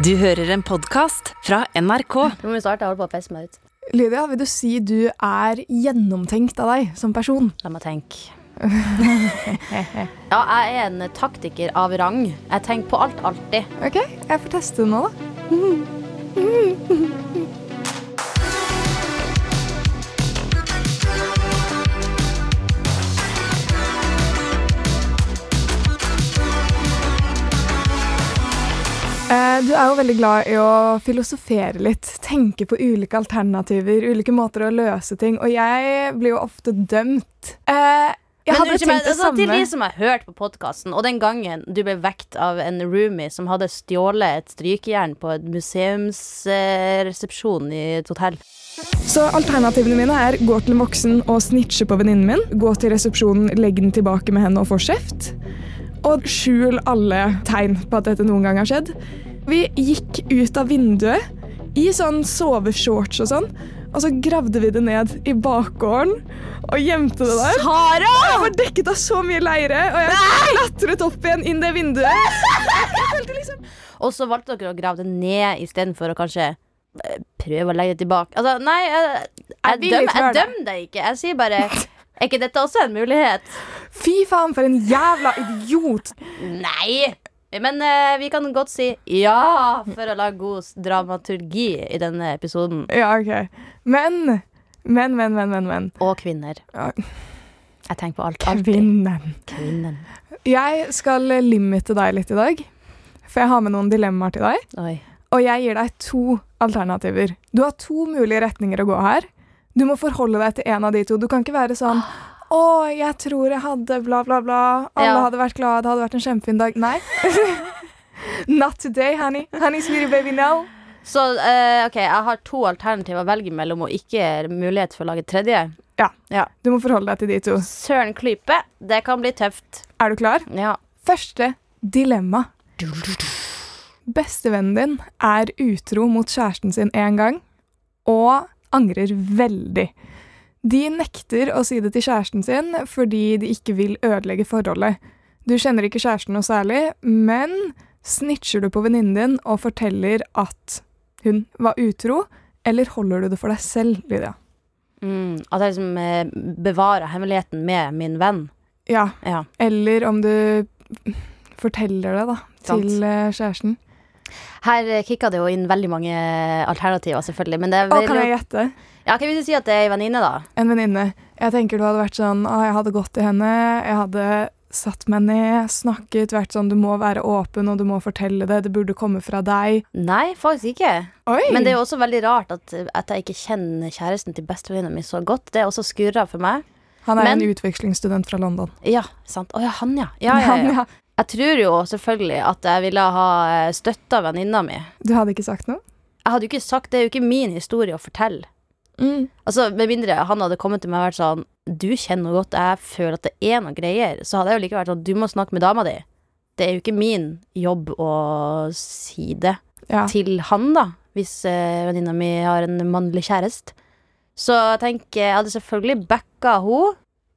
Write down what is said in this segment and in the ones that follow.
Du hører en podkast fra NRK. Nå må vi starte. Jeg holder på å pisse meg ut. Lydia, vil du si du er gjennomtenkt av deg som person? La meg tenke. ja, jeg er en taktiker av rang. Jeg tenker på alt alltid. Ok, jeg får teste det nå, da. Du er jo veldig glad i å filosofere litt, tenke på ulike alternativer, ulike måter å løse ting, og jeg blir jo ofte dømt. Eh, Jeg Men hadde meg, tenkt det altså, til de som har hørt på podkasten, og den gangen du ble vekt av en roomie som hadde stjålet et strykejern på en museumsresepsjon i et hotell. Så alternativene mine er gå til en voksen og snitche på venninnen min, gå til resepsjonen, legg den tilbake med henne og få kjeft, og skjul alle tegn på at dette noen gang har skjedd. Vi gikk ut av vinduet i sånn soveshorts og sånn, og så gravde vi det ned i bakgården og gjemte det der. Sara! Jeg var dekket av så mye leire, og jeg klatret opp igjen inn det vinduet. Liksom Og så valgte dere å grave det ned istedenfor å kanskje eh, prøve å legge det tilbake. Altså, nei, jeg, jeg, Jeg dømmer, ikke jeg dømmer deg ikke. Jeg sier bare Er ikke dette også en mulighet? Fy faen, for en jævla idiot. Nei! Men eh, vi kan godt si ja for å lage god dramaturgi i denne episoden. Ja, ok. Men, men, men, men, men, men. Og kvinner. Ja. Jeg tenker på alt. Alltid. Kvinnen. Kvinnen. Jeg skal limite deg litt i dag, for jeg har med noen dilemmaer til deg. Oi. Og jeg gir deg to alternativer. Du har to mulige retninger å gå her. Du må forholde deg til en av de to. Du kan ikke være sånn Å, jeg tror jeg hadde bla, bla, bla. Alle Ja. hadde vært glade. Det hadde vært en kjempefin dag. Nei. Not today, honey. Honey, sweetie baby, no. Så uh, ok, jeg har to alternativer å velge mellom, og ikke mulighet for å lage tredje. Ja. ja. Du må forholde deg til de to. Søren klype, det kan bli tøft. Er du klar? Ja. Første dilemma. Bestevennen din er utro mot kjæresten sin én gang, og angrer veldig. De nekter å si det til kjæresten sin fordi de ikke vil ødelegge forholdet. Du kjenner ikke kjæresten noe særlig, men snitcher du på venninnen din og forteller at hun var utro, eller holder du det for deg selv, Lydia? Mm, at jeg liksom eh, bevarer hemmeligheten med min venn. Ja, Ja. eller om du forteller det da, til eh, kjæresten. Her kicka det jo inn veldig mange alternativer, selvfølgelig. Men det er Å, veldig kan jeg gjette? Ja, Kan vi si at det er ei venninne, da? En venninne. Jeg tenker du hadde vært sånn Å, jeg hadde gått til henne, jeg hadde satt meg ned, snakket, vært sånn Du må være åpen, og du må fortelle det, det burde komme fra deg. Nei, faktisk ikke. Oi! Men det er jo også veldig rart at, at jeg ikke kjenner kjæresten til bestevenninna mi så godt. Det er også skurra for meg. Han er men- en utvekslingsstudent fra London. Ja, sant. Å ja, han, ja. Ja, ja, Han, ja. Jeg tror jo selvfølgelig at jeg ville ha eh, støtta venninna mi. Du hadde ikke sagt noe? Jeg hadde jo ikke sagt Det er jo ikke min historie å fortelle. Mm. Altså, Med mindre han hadde kommet til meg og vært sånn Du kjenner noe godt, jeg føler at det er noe greier. Så hadde jeg jo likevel vært sånn Du må snakke med dama di. Det er jo ikke min jobb å si det Ja. til han, da. Hvis eh, venninna mi har en mannlig kjæreste. Så jeg tenker Jeg hadde selvfølgelig backa henne,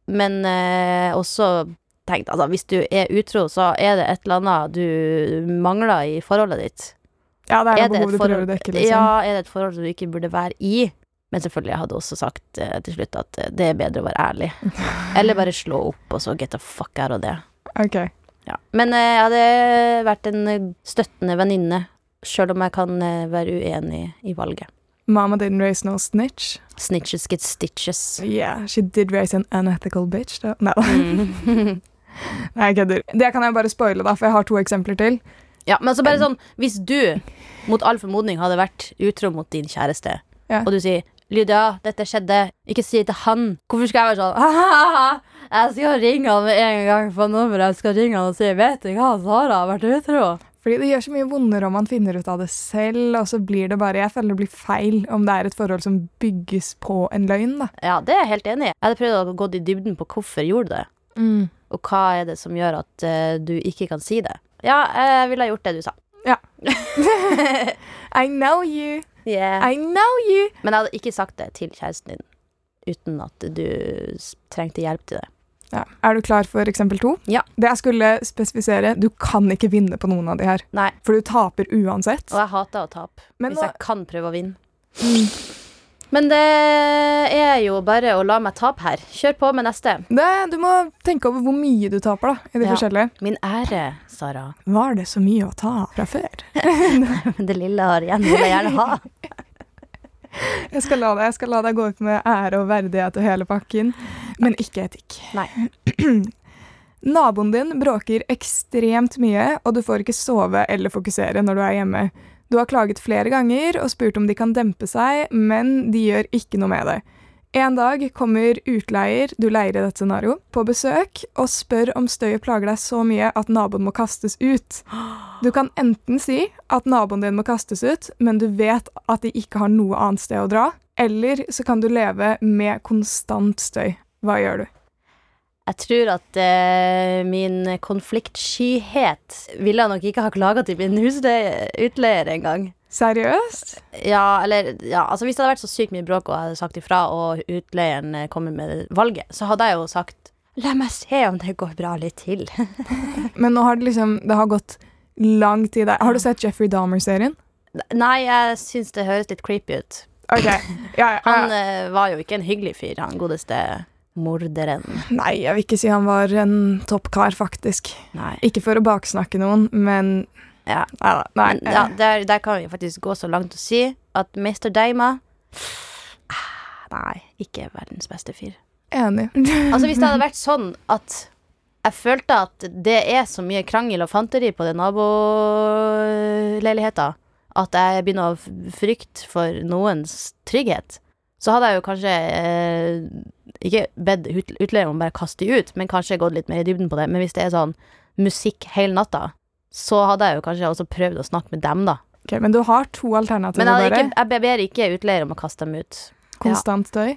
men eh, også tenkt altså hvis du er utro, så er det et eller annet du mangler i forholdet ditt. ja, det er Er det behov du prøver å dekke, liksom. Ja, er det et forhold du ikke burde være i? Men selvfølgelig, jeg hadde også sagt uh, til slutt at uh, det er bedre å være ærlig. Eller bare slå opp, og så get the fuck out of det. Ok. Ja. Men uh, jeg hadde vært en støttende venninne, sjøl om jeg kan være uenig i valget. Mama didn't raise no snitch. Snitches get stitches. Yeah, she did raise an unethical bitch, though. Da. Mm. Nei, jeg kødder. Det kan jeg bare spoile, da, for jeg har to eksempler til. ja, men altså bare sånn, hvis du mot all formodning hadde vært utro mot din kjæreste, Ja. og du sier Lydia, dette skjedde. Ikke si det til han. Hvorfor skal jeg være sånn «Hahaha, Jeg skal ringe han med en gang på nummeret. Jeg skal ringe han og si Vet du hva, Sara har vært utro. Fordi det gjør så mye vondere om man finner ut av det selv, og så blir det bare Jeg føler det blir feil om det er et forhold som bygges på en løgn, da. Ja, det er jeg helt enig i. Jeg hadde prøvd å gå i dybden på hvorfor jeg gjorde det. Mm. Og hva er det som gjør at uh, du ikke kan si det. Ja, jeg ville gjort det du sa. Ja. I know you. Yeah. I know you. Men jeg hadde ikke sagt det til kjæresten din uten at du trengte hjelp til det. Ja. Er du klar for eksempel to? Ja. Det jeg skulle spesifisere, du kan ikke vinne på noen av de her. Nei. For du taper uansett. Og jeg hater å tape. Men hvis nå, jeg kan prøve å vinne. Mm. Men det er jo bare å la meg tape her. Kjør på med neste. det, du må tenke over hvor mye du taper, da, i de Ja. forskjellige. Min ære, Sara. Var det så mye å ta fra før? Det lille har igjen, vil jeg gjerne ha. Jeg skal deg, jeg skal la deg gå ut med ære og verdighet og hele pakken, men ikke etikk. Nei. Naboen din bråker ekstremt mye, og du får ikke sove eller fokusere når du er hjemme. Du har klaget flere ganger og spurt om de kan dempe seg, men de gjør ikke noe med det. En dag kommer utleier, du leier i dette scenarioet, på besøk og spør om støyet plager deg så mye at naboen må kastes ut. Du kan enten si at naboen din må kastes ut, men du vet at de ikke har noe annet sted å dra, eller så kan du leve med konstant støy. Hva gjør du? Jeg tror at eh, min konfliktskyhet ville nok ikke ha klaga til min husutleier engang. Seriøst? Ja, eller ja, altså Hvis det hadde vært så sykt mye bråk og jeg hadde sagt ifra, og utleieren eh, kommer med valget, så hadde jeg jo sagt La meg se om det går bra litt til. Men nå har det liksom Det har gått lang tid der. Har du sett Jeffrey Dahmer-serien? Nei, jeg syns det høres litt creepy ut. Okay. ja, ja, Han ja. eh, var jo ikke en hyggelig fyr, han godeste morderen. Nei, jeg vil ikke si han var en toppkar, faktisk. Nei. Ikke for å baksnakke noen, men Ja. Nei. Nei. Men ja, der, der kan vi faktisk gå så langt å si at Mr. Daima ah, Nei, ikke verdens beste fyr. Enig. Altså Hvis det hadde vært sånn at jeg følte at det er så mye krangel og fanteri på den naboleiligheta at jeg begynner å frykte for noens trygghet, så hadde jeg jo kanskje eh, ikke bedt utleieren om bare kaste de ut, men kanskje gått litt mer i dybden på det. Men hvis det er sånn musikk hele natta, så hadde jeg jo kanskje også prøvd å snakke med dem, da. Ok, men du har to alternativer, Men jeg, ikke, jeg ber ikke utleier om å kaste dem ut. Konstant støy.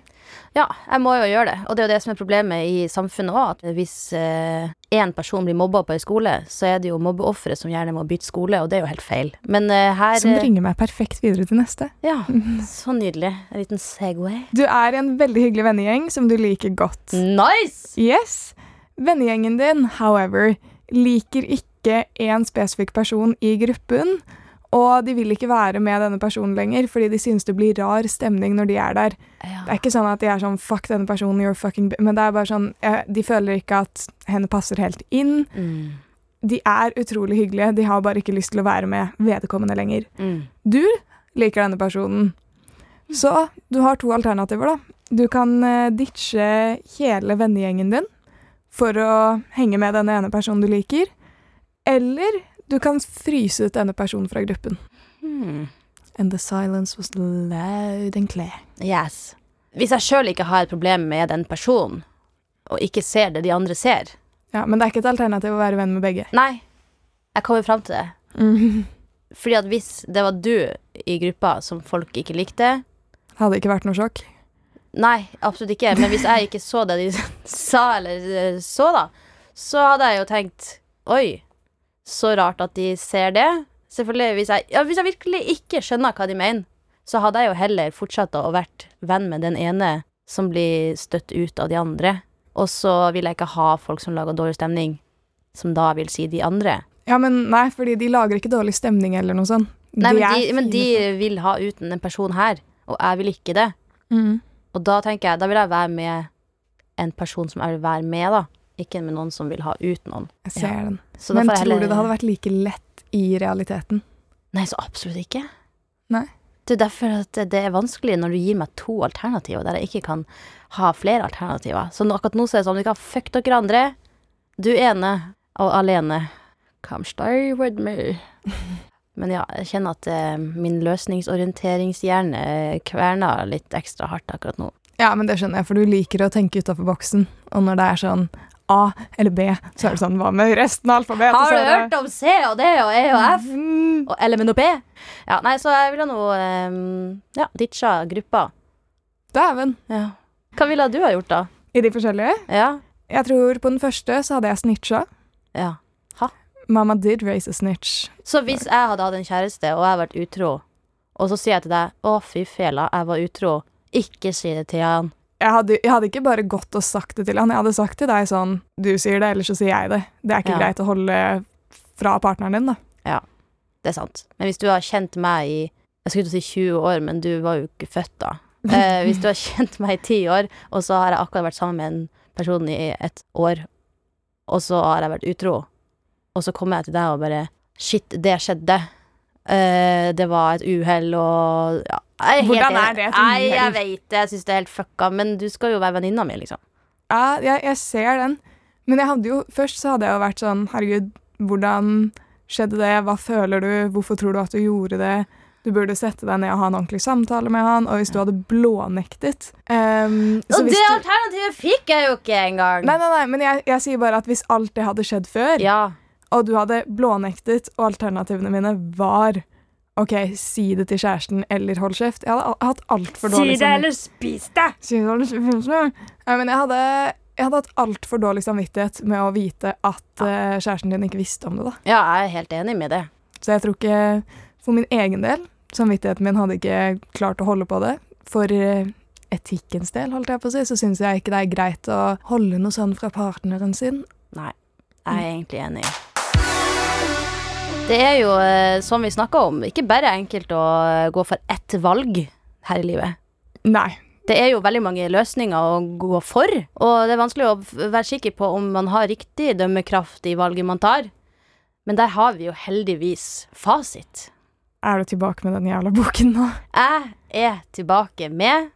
Ja, jeg må jo gjøre det. Og det er jo det som er problemet i samfunnet òg, at hvis én person blir mobba på ei skole, så er det jo mobbeofferet som gjerne må bytte skole, og det er jo helt feil. Men eh, her Som bringer meg perfekt videre til neste. Ja, så nydelig. En liten Segway. Du er en veldig hyggelig vennegjeng som du liker godt. Nice! Yes! Vennegjengen din, however, liker ikke en spesifikk person i gruppen, og de vil ikke være med denne personen lenger, fordi de synes det blir rar stemning når de er der. Ja. Det er ikke sånn at de er sånn 'fuck denne personen, you're fucking b-", Men det er bare sånn De føler ikke at henne passer helt inn. Mm. De er utrolig hyggelige, de har bare ikke lyst til å være med vedkommende lenger. Mm. Du liker denne personen. Så du har to alternativer, da. Du kan eh, ditche hele vennegjengen din for å henge med denne ene personen du liker. Eller du kan fryse ut denne personen fra gruppen. Hmm. And the silence was loud and clear. Yes. Hvis jeg sjøl ikke har et problem med den personen, og ikke ser det de andre ser Ja, Men det er ikke et alternativ å være venn med begge. Nei, jeg kommer fram til det. Mm. Fordi at hvis det var du i gruppa som folk ikke likte Hadde ikke vært noe sjokk. Nei, absolutt ikke. Men hvis jeg ikke så det de sa eller eh, så, da, så hadde jeg jo tenkt Oi, så rart at de ser det. Selvfølgelig, hvis jeg, ja, hvis jeg virkelig ikke skjønner hva de mener, så hadde jeg jo heller fortsatt å vært venn med den ene som blir støtt ut av de andre. Og så vil jeg ikke ha folk som lager dårlig stemning, som da vil si de andre. Ja, men nei, fordi de lager ikke dårlig stemning eller noe sånt. Nei, men de, men de vil ha uten en person her, og jeg vil ikke det. Mm. Og da tenker jeg, da vil jeg være med en person som jeg vil være med, da. Ikke med noen som vil ha ut noen. Jeg ser Ja. den. Men tror heller- du det hadde vært like lett i realiteten? Nei, så absolutt ikke. Nei. Det er derfor at det- er vanskelig når du gir meg to alternativer, der jeg ikke kan ha flere alternativer. Så akkurat nå så er det sånn, vi kan fuck dere andre. Du ene og alene. Come stay with me. Men ja, jeg kjenner at eh, min løsningsorienteringshjerne kverner litt ekstra hardt akkurat nå. Ja, men det skjønner jeg, for du liker å tenke utafor boksen. Og når det er sånn A eller B, så er det sånn Hva med resten av alfabetet? Har du hørt om C og D og E og F? Mm. Og L, og P? Ja, nei, så jeg ville nå um, ja, ditcha gruppa. Dæven. Ja. Hva ville du ha gjort, da? I de forskjellige? Ja. Jeg tror på den første så hadde jeg snitcha. ja. Mamma did raise a snitch. Så hvis jeg hadde hatt en kjæreste, og jeg hadde vært utro, og så sier jeg til deg 'Å, fy fela, jeg var utro', ikke si det til han. Jeg hadde, jeg hadde ikke bare gått og sagt det til han. Jeg hadde sagt til deg sånn Du sier det, ellers så sier jeg det. Det er ikke Ja. greit å holde fra partneren din, da. Det er sant. Men hvis du har kjent meg i Jeg skulle til å si 20 år, men du var jo ikke født da. Eh, hvis du har kjent meg i 10 år, og så har jeg akkurat vært sammen med en person i et år, og så har jeg vært utro, og så kommer jeg til deg og bare Shit, det skjedde. Eh, det var et uhell, og ja, jeg Hvordan er det et Nei, jeg vet det. Jeg syns det er helt fucka, men du skal jo være venninna mi, liksom. Ja, jeg, jeg ser den. Men jeg hadde jo, først så hadde jeg jo vært sånn Herregud, hvordan skjedde det? Hva føler du? Hvorfor tror du at du gjorde det? Du burde sette deg ned og ha en ordentlig samtale med han. Og hvis du hadde blånektet um, så Og det alternativet fikk jeg jo ikke engang. Nei, nei, nei, men jeg, jeg sier bare at hvis alt det hadde skjedd før, Ja. Og du hadde blånektet, og alternativene mine var OK, si det til kjæresten, eller hold kjeft. Jeg hadde hatt altfor dårlig samvittighet. spis det! Si det, eller spis det. Ja, men jeg hadde, jeg hadde hatt altfor dårlig samvittighet med å vite at eh, kjæresten din ikke visste om det. da. Ja, jeg er helt enig med det. Så jeg tror ikke For min egen del, samvittigheten min hadde ikke klart å holde på det. For eh, etikkens del, holdt jeg på å si, så syns jeg ikke det er greit å holde noe sånn fra partneren sin. Nei, jeg er egentlig enig. Det er jo, eh, som vi snakka om, ikke bare enkelt å eh, gå for ett valg her i livet. Nei. Det er jo veldig mange løsninger å gå for, og det er vanskelig å være sikker på om man har riktig dømmekraft i valget man tar. Men der har vi jo heldigvis fasit. Er du tilbake med den jævla boken nå? Jeg er tilbake med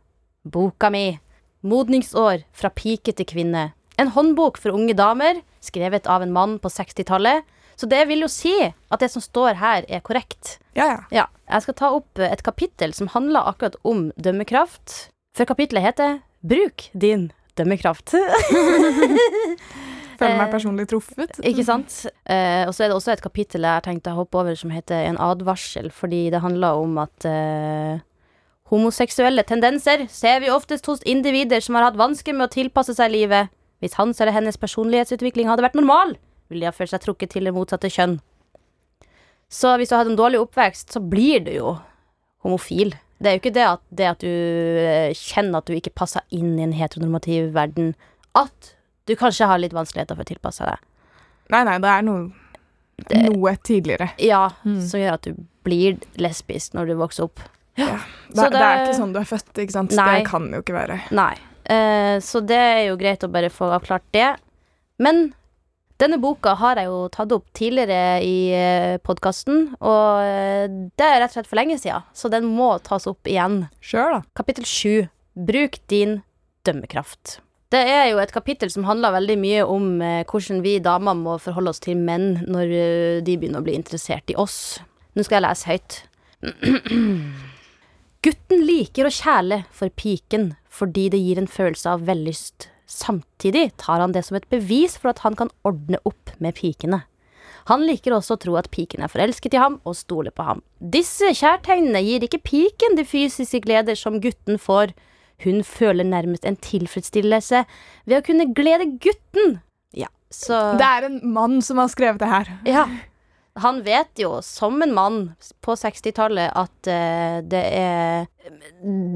boka mi 'Modningsår fra pike til kvinne'. En håndbok for unge damer, skrevet av en mann på 60-tallet. Så det vil jo si at det som står her, er korrekt. Ja, ja. Ja, Jeg skal ta opp et kapittel som handler akkurat om dømmekraft. For kapittelet heter 'Bruk din dømmekraft'. Føler meg Eh, personlig truffet. Ikke sant? Eh, og så er det også et kapittel jeg har tenkt å hoppe over som heter En advarsel, fordi det handler om at eh, homoseksuelle tendenser ser vi oftest hos individer som har hatt vansker med å tilpasse seg livet. Hvis hans eller hennes personlighetsutvikling hadde vært normal, ville de ha følt seg trukket til det motsatte kjønn. Så hvis du har hatt en dårlig oppvekst, så blir du jo homofil. Det er jo ikke det at, det at du eh, kjenner at du ikke passer inn i en heteronormativ verden, at du kanskje har litt vanskeligheter for å tilpasse deg. Nei, nei, det er noe, Det- noe tidligere. Ja, Mm. som gjør at du blir lesbisk når du vokser opp. Det, det, det, er ikke sånn du er født, ikke sant? Nei. Det kan jo ikke være. Nei. Eh, så det er jo greit å bare få avklart det. Men denne boka har jeg jo tatt opp tidligere i eh, podkasten, og eh, det er rett og slett for lenge siden, så den må tas opp igjen. Sure, da. Kapittel sju. Bruk din dømmekraft. Det er jo et kapittel som handler veldig mye om eh, hvordan vi damer må forholde oss til menn når de begynner å bli interessert i oss. Nå skal jeg lese høyt. Gutten liker å kjæle for piken fordi det gir en følelse av vellyst. Samtidig tar han det som et bevis for at han kan ordne opp med pikene. Han liker også å tro at piken er forelsket i ham og stoler på ham. Disse kjærtegnene gir ikke piken de fysiske gleder som gutten får. Hun føler nærmest en tilfredsstillelse ved å kunne glede gutten. Ja, så Det er en mann som har skrevet det her. ja. Han vet jo, som en mann på 60-tallet, at uh, det er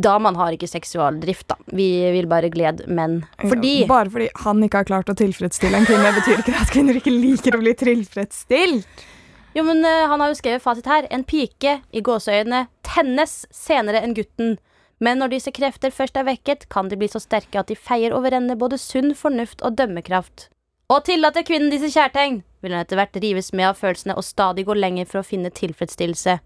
Damene har ikke seksualdrift, da. Vi vil bare glede menn. Fordi Bare fordi han ikke har klart å tilfredsstille en kvinne, betyr ikke det at kvinner ikke liker å bli tilfredsstilt. Jo, men uh, han har jo skrevet fasit her. En pike, i gåseøyne, tennes senere enn gutten. Men når disse krefter først er vekket, kan de bli så sterke at de feier over ende både sunn fornuft og dømmekraft. Og tillater kvinnen disse kjærtegn, vil han etter hvert rives med av følelsene og stadig gå lenger for å finne tilfredsstillelse.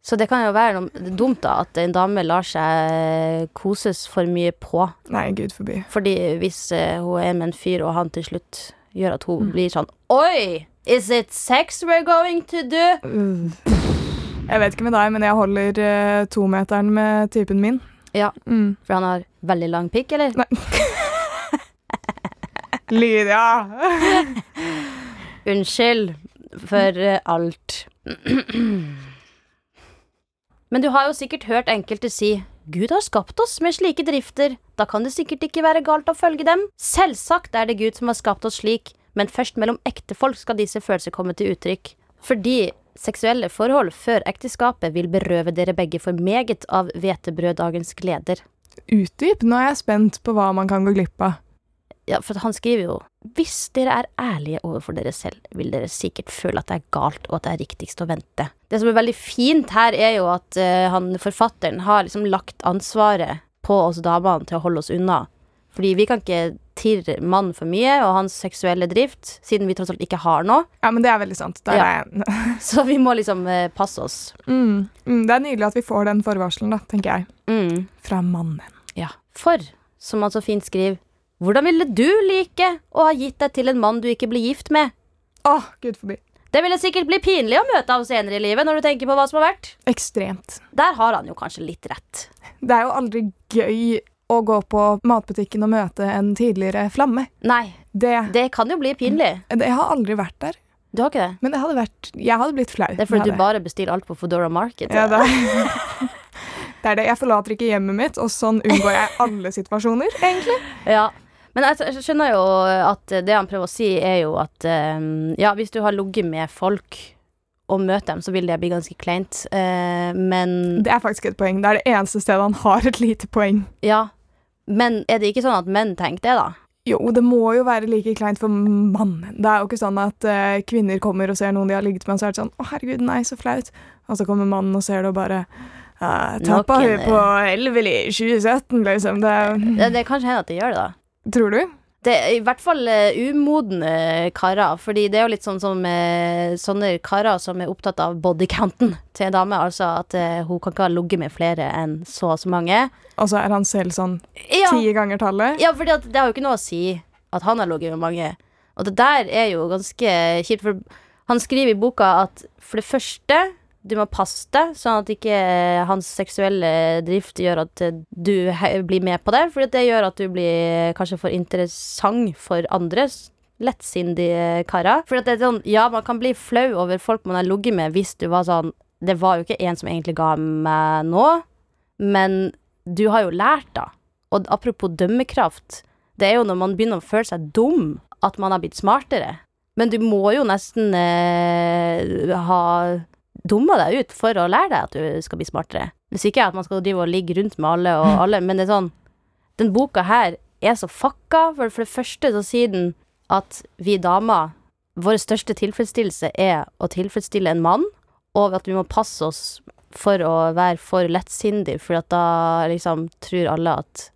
Så det kan jo være noe dumt, da, at en dame lar seg koses for mye på. Nei, gud forbi. Fordi hvis eh, hun er med en fyr, og han til slutt gjør at hun blir sånn Oi! Is it sex we're going to do? Jeg vet ikke med deg, men jeg holder uh, tometeren med typen min. Ja. Mm. For han har veldig lang pikk, eller? Nei. Lydia! Unnskyld for eh, alt. Men du har jo sikkert hørt enkelte si Gud har skapt oss med slike drifter, da kan det sikkert ikke være galt å følge dem. Selvsagt er det Gud som har skapt oss slik, men først mellom ektefolk skal disse følelser komme til uttrykk. Fordi seksuelle forhold før ekteskapet vil berøve dere begge for meget av hvetebrøddagens gleder. Utdyp. Nå er jeg spent på hva man kan gå glipp av. Ja, for han skriver jo Hvis dere er ærlige overfor dere selv, vil dere sikkert føle at det er galt, og at det er riktigst å vente. Det som er veldig fint her, er jo at uh, han, forfatteren har liksom lagt ansvaret på oss damene til å holde oss unna. Fordi vi kan ikke tirre mannen for mye, og hans seksuelle drift, siden vi tross alt ikke har noe. Ja, men det er veldig sant. Ja. er. Så vi må liksom uh, passe oss. Mm. Mm, det er nydelig at vi får den forvarselen, da, tenker jeg. Mm. Fra mannen. Ja. For, som han så fint skriver, hvordan ville du like å ha gitt deg til en mann du ikke blir gift med? Åh, gud forbi. Det ville sikkert bli pinlig å møte av senere i livet, når du tenker på hva som har vært. Ekstremt. Der har han jo kanskje litt rett. Det er jo aldri gøy å gå på matbutikken og møte en tidligere flamme. Nei, Det, det kan jo bli pinlig. Jeg har aldri vært der, Du har ikke det? men det hadde vært Jeg hadde blitt flau. Det er fordi du bare bestiller alt på Foodora Market. Ja, det det er det. Jeg forlater ikke hjemmet mitt, og sånn unngår jeg alle situasjoner, egentlig. Ja. Men jeg skjønner jo at det han prøver å si, er jo at eh, ja, hvis du har ligget med folk og møter dem, så vil det bli ganske kleint. Eh, men Det er faktisk et poeng. Det er det eneste stedet han har et lite poeng. ja. Men er det ikke sånn at menn tenker det, da? Jo, det må jo være like kleint for mannen. Det er jo ikke sånn at uh, kvinner kommer og ser noen de har ligget med, og så er det sånn 'Å, herregud, nei, så flaut'. Og så kommer mannen og ser det og bare uh, 'Tappa hun på Elveli 2017', liksom. Det, Det, det kan hende at de gjør det, da. Tror du? Det er i hvert fall uh, umodne karer. Fordi det er jo litt sånn som uh, sånne karer som er opptatt av bodycounten til en dame. Altså at uh, hun kan ikke ha ligget med flere enn så og så mange. Og så er han selv sånn Ja, ti ganger tallet. ja for at det har jo ikke noe å si at han har ligget med mange. Og det der er jo ganske kjipt, for han skriver i boka at for det første du må passe deg, sånn at ikke hans seksuelle drift gjør at eh, du blir med på det. For det gjør at du blir kanskje for interessant for andre lettsindige karer. For det er sånn, ja, man kan bli flau over folk man har ligget med hvis du var sånn Det var jo ikke en som egentlig ga meg noe, men du har jo lært, da. Og apropos dømmekraft, det er jo når man begynner å føle seg dum, at man har blitt smartere. Men du må jo nesten eh, ha dumma deg ut for å lære deg at du skal bli smartere. Hvis ikke at man skal drive og ligge rundt med alle og alle, men det er sånn Den boka her er så fucka. For, for det første så sier den at vi damer, vår største tilfredsstillelse er å tilfredsstille en mann, og at vi må passe oss for å være for lettsindig, for at da liksom tror alle at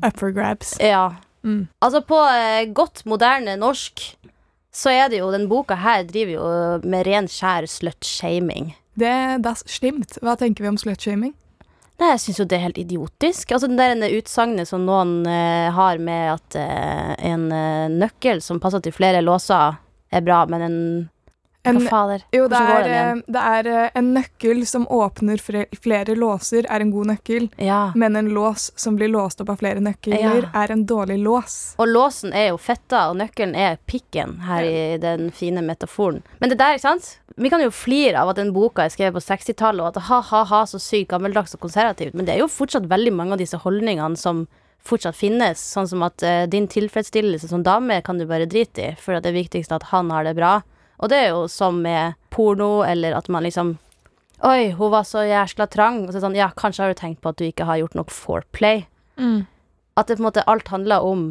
Up for grabs. Ja. Mm. Altså, på eh, godt moderne norsk så er det jo Den boka her driver jo med ren skjær slutshaming. Det Det das slimt. Hva tenker vi om slutshaming? Nei, jeg syns jo det er helt idiotisk. Altså den der utsagnet som noen eh, har med at eh, en eh, nøkkel som passer til flere låser, er bra, men en En, jo, det er, eh, det er eh, en nøkkel som åpner flere låser, er en god nøkkel. Ja. Men en lås som blir låst opp av flere nøkler, Ja. er en dårlig lås. Og låsen er jo fetta, og nøkkelen er pikken, her i den fine metaforen. Men det der, ikke sant? Vi kan jo flire av at den boka er skrevet på 60-tallet, og at ha-ha-ha, så sykt gammeldags og konservativt, men det er jo fortsatt veldig mange av disse holdningene som fortsatt finnes, sånn som at uh, din tilfredsstillelse som dame kan du bare drite i, for det er viktigst at han har det bra. Og det er jo som med porno, eller at man liksom Oi, hun var så jæsla trang. Og så sånn, ja, kanskje har du tenkt på at du ikke har gjort nok foreplay. At det på en måte alt handler om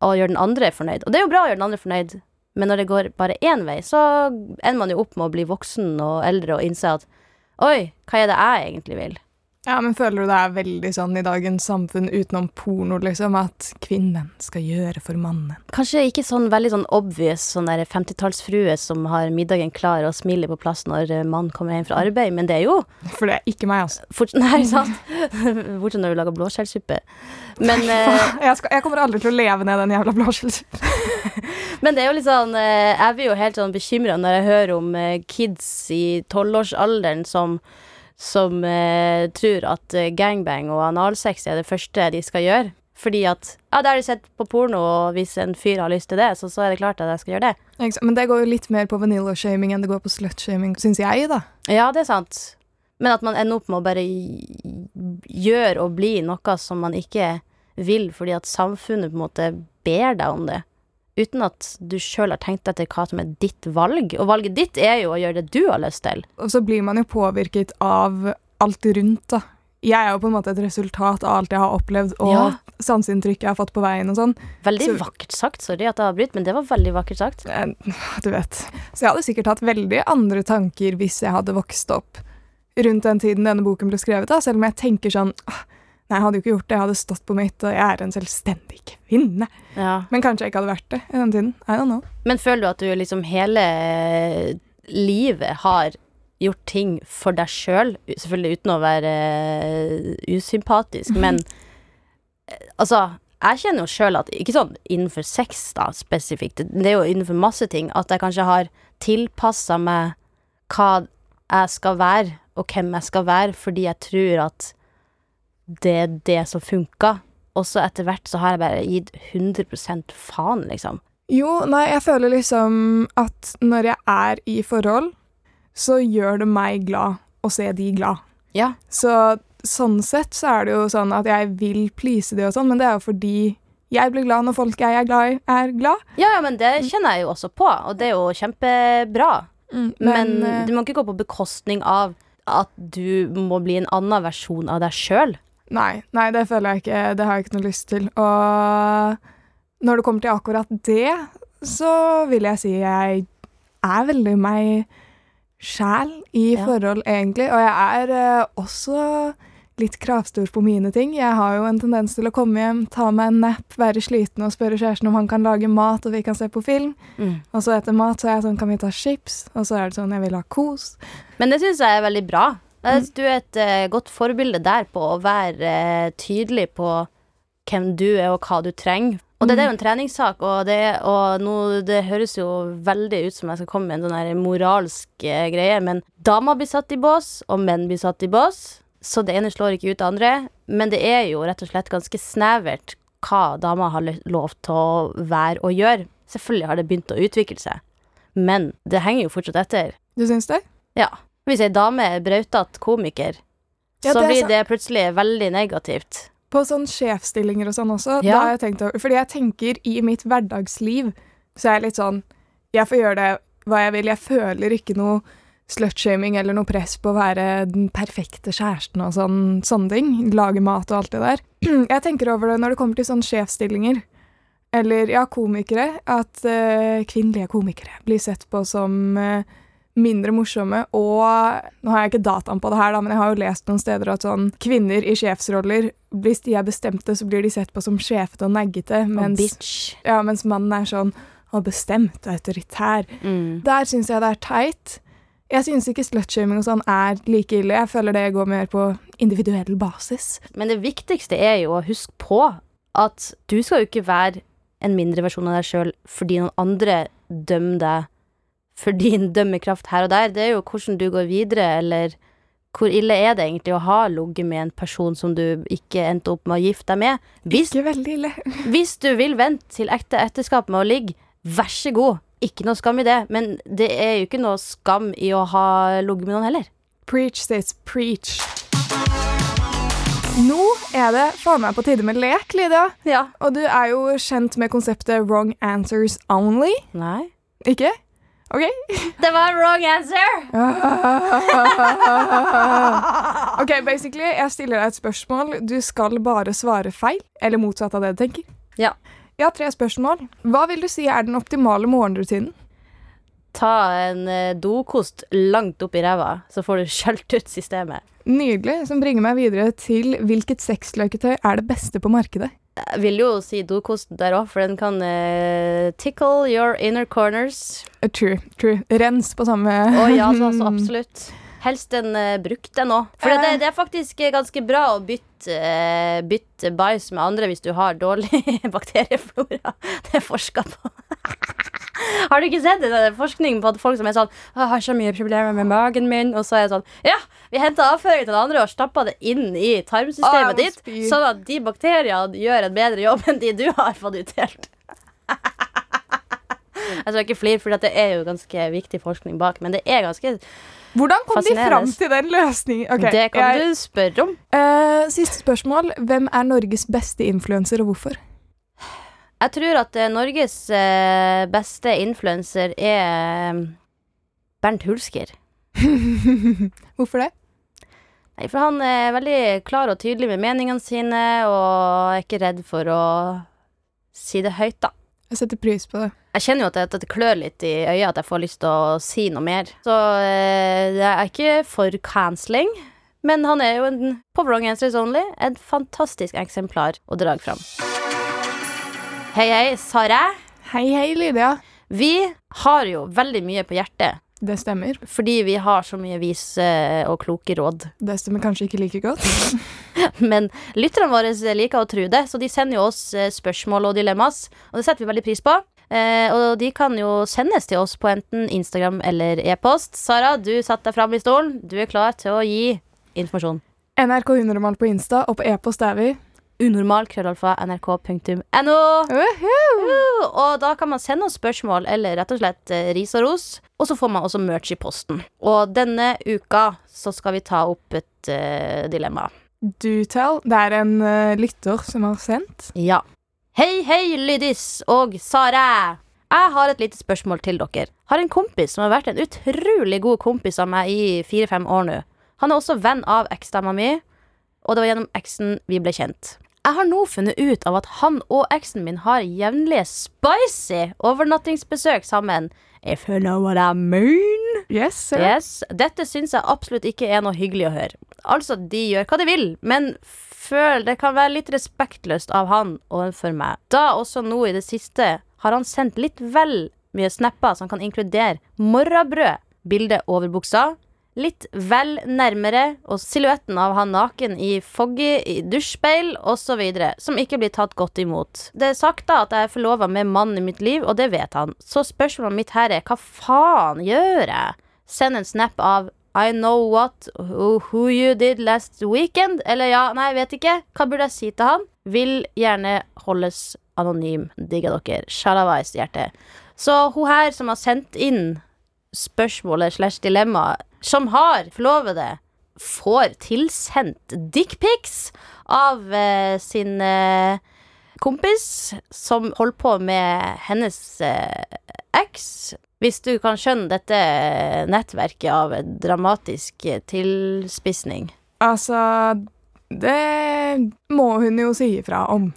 å gjøre den andre fornøyd. Og det er jo bra å gjøre den andre fornøyd, men når det går bare én vei, så ender man jo opp med å bli voksen og eldre og innse at oi, hva er det jeg egentlig vil? Ja, men føler du det er veldig sånn i dagens samfunn utenom porno, liksom, at kvinnen skal gjøre for mannen? Kanskje ikke sånn veldig sånn obvious sånn der 50-tallsfrue som har middagen klar og smiler på plass når eh, mannen kommer hjem fra arbeid, men det er jo For det er ikke meg, altså. fort, Nei, sant? Bortsett når du lager blåskjellsuppe. Men eh, Jeg, skal, jeg kommer aldri til å leve ned den jævla blåskjellsuppen. Men det er jo litt sånn eh, Jeg blir jo helt sånn bekymra når jeg hører om kids i tolvårsalderen som som eh, tror at eh, gangbang og analsex er det første de skal gjøre. Fordi at Ja, det har de sett på porno, og hvis en fyr har lyst til det, så, så er det klart at jeg skal gjøre det. Men det går jo litt mer på vanilla-shaming enn det går på slut-shaming, syns jeg, da. Ja, det er sant. Men at man ender opp med å bare gjøre og bli noe som man ikke vil, fordi at samfunnet på en måte ber deg om det. Uten at du sjøl har tenkt etter hva som er ditt valg. Og valget ditt er jo å gjøre det du har lyst til. Og så blir man jo påvirket av alt rundt, da. jeg er jo på en måte et resultat av alt jeg har opplevd, og Ja. sanseinntrykket jeg har fått på veien og sånn. Veldig Så- vakkert sagt. Sorry at jeg avbryter, men det var veldig vakkert sagt. Du vet. Så jeg hadde sikkert hatt veldig andre tanker hvis jeg hadde vokst opp rundt den tiden denne boken ble skrevet, da, selv om jeg tenker sånn «Åh, Nei, jeg hadde jo ikke gjort det, jeg hadde stått på mitt, og jeg er en selvstendig kvinne. Ja. Men kanskje jeg ikke hadde vært det i den tiden. I don't know. Men føler du at du liksom hele livet har gjort ting for deg sjøl? Selvfølgelig uten å være eh, usympatisk, men eh, altså jeg kjenner jo sjøl at Ikke sånn innenfor sex, da, spesifikt. Det er jo innenfor masse ting. At jeg kanskje har tilpassa meg hva jeg skal være, og hvem jeg skal være, fordi jeg tror at det er det som funka. Og så etter hvert så har jeg bare gitt 100% faen, liksom. Jo, nei, jeg føler liksom at når jeg er i forhold, så gjør det meg glad å se de glad. Ja. Så sånn sett så er det jo sånn at jeg vil please de og sånn, men det er jo fordi jeg blir glad når folk jeg er glad i, er glad. Ja, ja, men det kjenner jeg jo også på, og det er jo kjempebra. Men, men du må ikke gå på bekostning av at du må bli en annen versjon av deg sjøl. Nei, nei, det føler jeg ikke. Det har jeg ikke noe lyst til. Og når det kommer til akkurat det, så vil jeg si jeg er veldig meg sjæl i Ja. forhold, egentlig. Og jeg er uh, også litt kravstor på mine ting. Jeg har jo en tendens til å komme hjem, ta meg en nap, være sliten og spørre kjæresten om han kan lage mat og vi kan se på film. Og så etter mat så er jeg sånn, kan vi ta chips? Og så er det sånn, jeg vil ha kos. Men det syns jeg er veldig bra. Mm. Du er et uh, godt forbilde der på å være uh, tydelig på hvem du er og hva du trenger. Og det, det er jo en treningssak, og, det, og nå, det høres jo veldig ut som jeg skal komme med en sånn moralsk uh, greie, men damer blir satt i bås, og menn blir satt i bås. Så det ene slår ikke ut det andre, men det er jo rett og slett ganske snevert hva damer har lov til å være og gjøre. Selvfølgelig har det begynt å utvikle seg, men det henger jo fortsatt etter. Du syns det? Ja. Hvis ei dame er brautete komiker, Ja, så det blir det plutselig veldig negativt. På sånn sjefsstillinger og sånn også, Ja. jeg tenkt Fordi jeg tenker i mitt hverdagsliv, så er jeg litt sånn Jeg får gjøre det hva jeg vil. Jeg føler ikke noe slutshaming eller noe press på å være den perfekte kjæresten og sånn, sånne ting. Lage mat og alt det der. Jeg tenker over det når det kommer til sånne sjefsstillinger. Eller ja, komikere. At uh, kvinnelige komikere blir sett på som eh, mindre morsomme. Og nå har jeg ikke dataen på det her, da, men jeg har jo lest noen steder at sånn kvinner i sjefsroller, hvis de er bestemte, så blir de sett på som sjefete og naggete, mens, bitch. ja, mens mannen er sånn og bestemt autoritær. Mm. Der syns jeg det er teit. Jeg syns ikke slutshaming og sånn er like ille. Jeg føler det går mer på individuell basis. Men det viktigste er jo å huske på at du skal jo ikke være en mindre versjon av deg sjøl fordi noen andre dømmer deg for din dømmekraft her og der. Det er jo hvordan du går videre, eller hvor ille er det egentlig å ha ligget med en person som du ikke endte opp med å gifte deg med? Hvis, Ikke veldig ille. hvis du vil vente til ekte ekteskap med å ligge, vær så god. Ikke noe skam i det, men det er jo ikke noe skam i å ha ligget med noen heller. Preach this, preach. Nå er det faen meg på tide med lek, Lydia. Ja. Og du er jo kjent med konseptet wrong answers only. Nei. Ikke? OK? Det var wrong answer! OK, basically, jeg stiller deg et spørsmål. Du skal bare svare feil, eller motsatt av det du tenker. Ja. Jeg har tre spørsmål. Hva vil du si er den optimale morgenrutinen? Ta en eh, dokost langt opp i ræva, så får du skjølt ut systemet. Nydelig, som bringer meg videre til hvilket sexløketøy er det beste på markedet? Jeg vil jo si dokosten der òg, for den kan uh, tickle your inner corners. Uh, True, true. Rens på samme Å ja, altså, absolutt. Helst en uh, brukt en òg. For det, det er faktisk eh, ganske bra å bytte, uh, bytte bæsj med andre hvis du har dårlig bakterieflora. Det er forska på. Har du ikke sett det? det forskning på at folk som er sånn 'Jeg har så mye problemer med magen min', og så er det sånn Ja, vi henter avføring til den andre og stapper det inn i tarmsystemet ditt, sånn at de bakteriene gjør en bedre jobb enn de du har fått utdelt. Jeg skal ikke flire, for det er jo ganske viktig forskning bak, men det er ganske Hvordan kom de Fascinerende. fram til den løsningen? Okay, Det kan jeg- du spørre om. Uh, siste spørsmål. Hvem er Norges beste influenser, og hvorfor? Jeg tror at eh, Norges eh, beste influenser er Bernt Hulsker. hvorfor det? Nei, for han er veldig klar og tydelig med meningene sine, og er ikke redd for å si det høyt, da. Jeg setter pris på det. Jeg kjenner jo at det, klør litt i øyet, at jeg får lyst til å si noe mer. Så eh, jeg er ikke for cancelling, men han er jo en, på Wrong Answers Only et fantastisk eksemplar å dra fram. Hei, hei, Sara. Hei, hei, Lydia. Vi har jo veldig mye på hjertet, Det stemmer. fordi vi har så mye vise og kloke råd. Det stemmer kanskje ikke like godt. Men lytterne våre liker å tro det, så de sender jo oss eh, spørsmål og dilemmas, og det setter vi veldig pris på. Eh, og de kan jo sendes til oss på enten Instagram eller e-post. Sara, du satte deg fram i stolen. Du er klar til å gi informasjon. NRK Unormal på Insta, og på e-post er vi. Unormal krøllalfa nrk.no. Uh, Og da kan man sende oss spørsmål eller rett og slett eh, ris og ros. Og så får man også merch i posten. Og denne uka så skal vi ta opp et uh, dilemma. Do tell. Det er en uh, lytter som har sendt. Ja. Hei, hei, Lydis og Sara. Jeg har et lite spørsmål til dere. Har en kompis som har vært en utrolig god kompis av meg i fire-fem år nå. Han er også venn av eksdama mi, og det var gjennom eksen vi ble kjent. Jeg har nå funnet ut av at han og eksen min har jevnlige spicy overnattingsbesøk sammen. If you know what I mean. Yes, sir. Yes, Dette syns jeg absolutt ikke er noe hyggelig å høre. Altså, de gjør hva de vil, men føl det kan være litt respektløst av han overfor meg. Da også nå i det siste har han sendt litt vel mye snapper som kan inkludere morrabrød, bilde over buksa, litt vel nærmere, og silhuetten av han naken i foggy i dusjspeil osv., som ikke blir tatt godt imot. Det er sagt da at jeg er forlova med mannen i mitt liv, og det vet han. Så spørsmålet mitt her er hva faen gjør jeg? Send en snap av I know what who, you did last weekend. Eller ja, nei, vet ikke. Hva burde jeg si til han? Vil gjerne holdes anonym. Digger dere. Shalawais hjerte. Så hun her som har sendt inn spørsmålet slash dilemma, som har forlovede, får tilsendt dickpics av eh, sin eh, kompis som holder på med hennes eh. Hvis du kan skjønne dette nettverket av dramatisk tilspissning. Altså, det må hun jo si ifra om.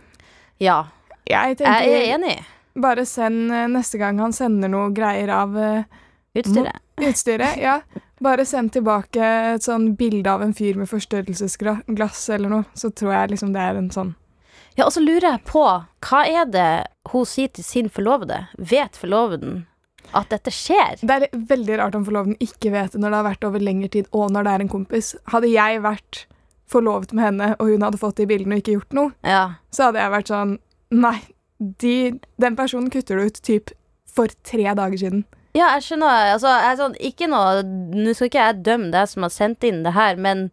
Ja, Jeg jeg er enig. Bare send eh, neste gang han sender noe greier av eh, Utstyret. utstyret. Ja. Bare send tilbake et sånn bilde av en fyr med forstørrelsesglass eller noe, så tror jeg liksom det er en sånn Ja, og så lurer jeg på, hva er det hun sier til sin forlovede? Vet forloveden at dette skjer? Det er veldig rart om forloveden ikke vet det når det har vært over lengre tid, og når det er en kompis. Hadde jeg vært forlovet med henne, og hun hadde fått de bildene og ikke gjort noe, Ja. så hadde jeg vært sånn Nei, de, den personen kutter du ut typ for tre dager siden. Ja, jeg skjønner. Altså, jeg er sånn, ikke noe Nå skal ikke jeg dømme deg som har sendt inn det her, men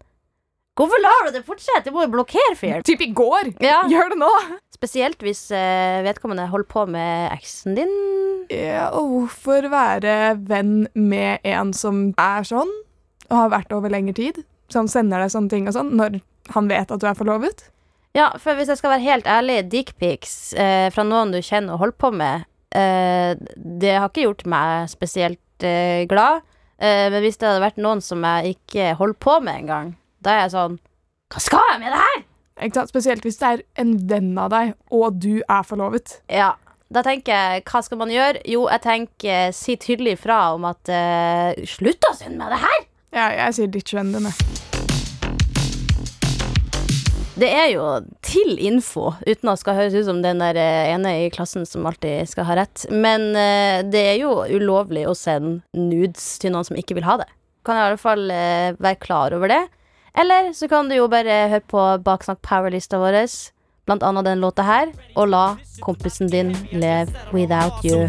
hvorfor lar du det fortsette? Du må jo blokkere fyren. Typ i går! Ja. Gjør det nå! Spesielt hvis eh, vedkommende holder på med eksen din. Ja, og hvorfor være venn med en som er sånn, og har vært over lengre tid? Som sender deg sånne ting og sånn, når han vet at du er forlovet? Ja, for hvis jeg skal være helt ærlig, dickpics eh, fra noen du kjenner og holder på med, det har ikke gjort meg spesielt eh, glad. Eh, men hvis det hadde vært noen som jeg ikke holdt på med engang, da er jeg sånn Hva skal jeg med det her?! Spesielt hvis det er en venn av deg, og du er forlovet. Ja, da tenker jeg, hva skal man gjøre? Jo, jeg tenker, si tydelig fra om at eh, Slutt å sende meg det her! Ja, jeg sier ditch vennene. Det er jo til info, uten at det skal høres ut som den der eh, ene i klassen som alltid skal ha rett. Men eh, det er jo ulovlig å sende nudes til noen som ikke vil ha det. Kan i alle fall eh, være klar over det. Eller så kan du jo bare høre på Baksnakk Power-lista vår, blant annet den låta her, og la kompisen din leve without you.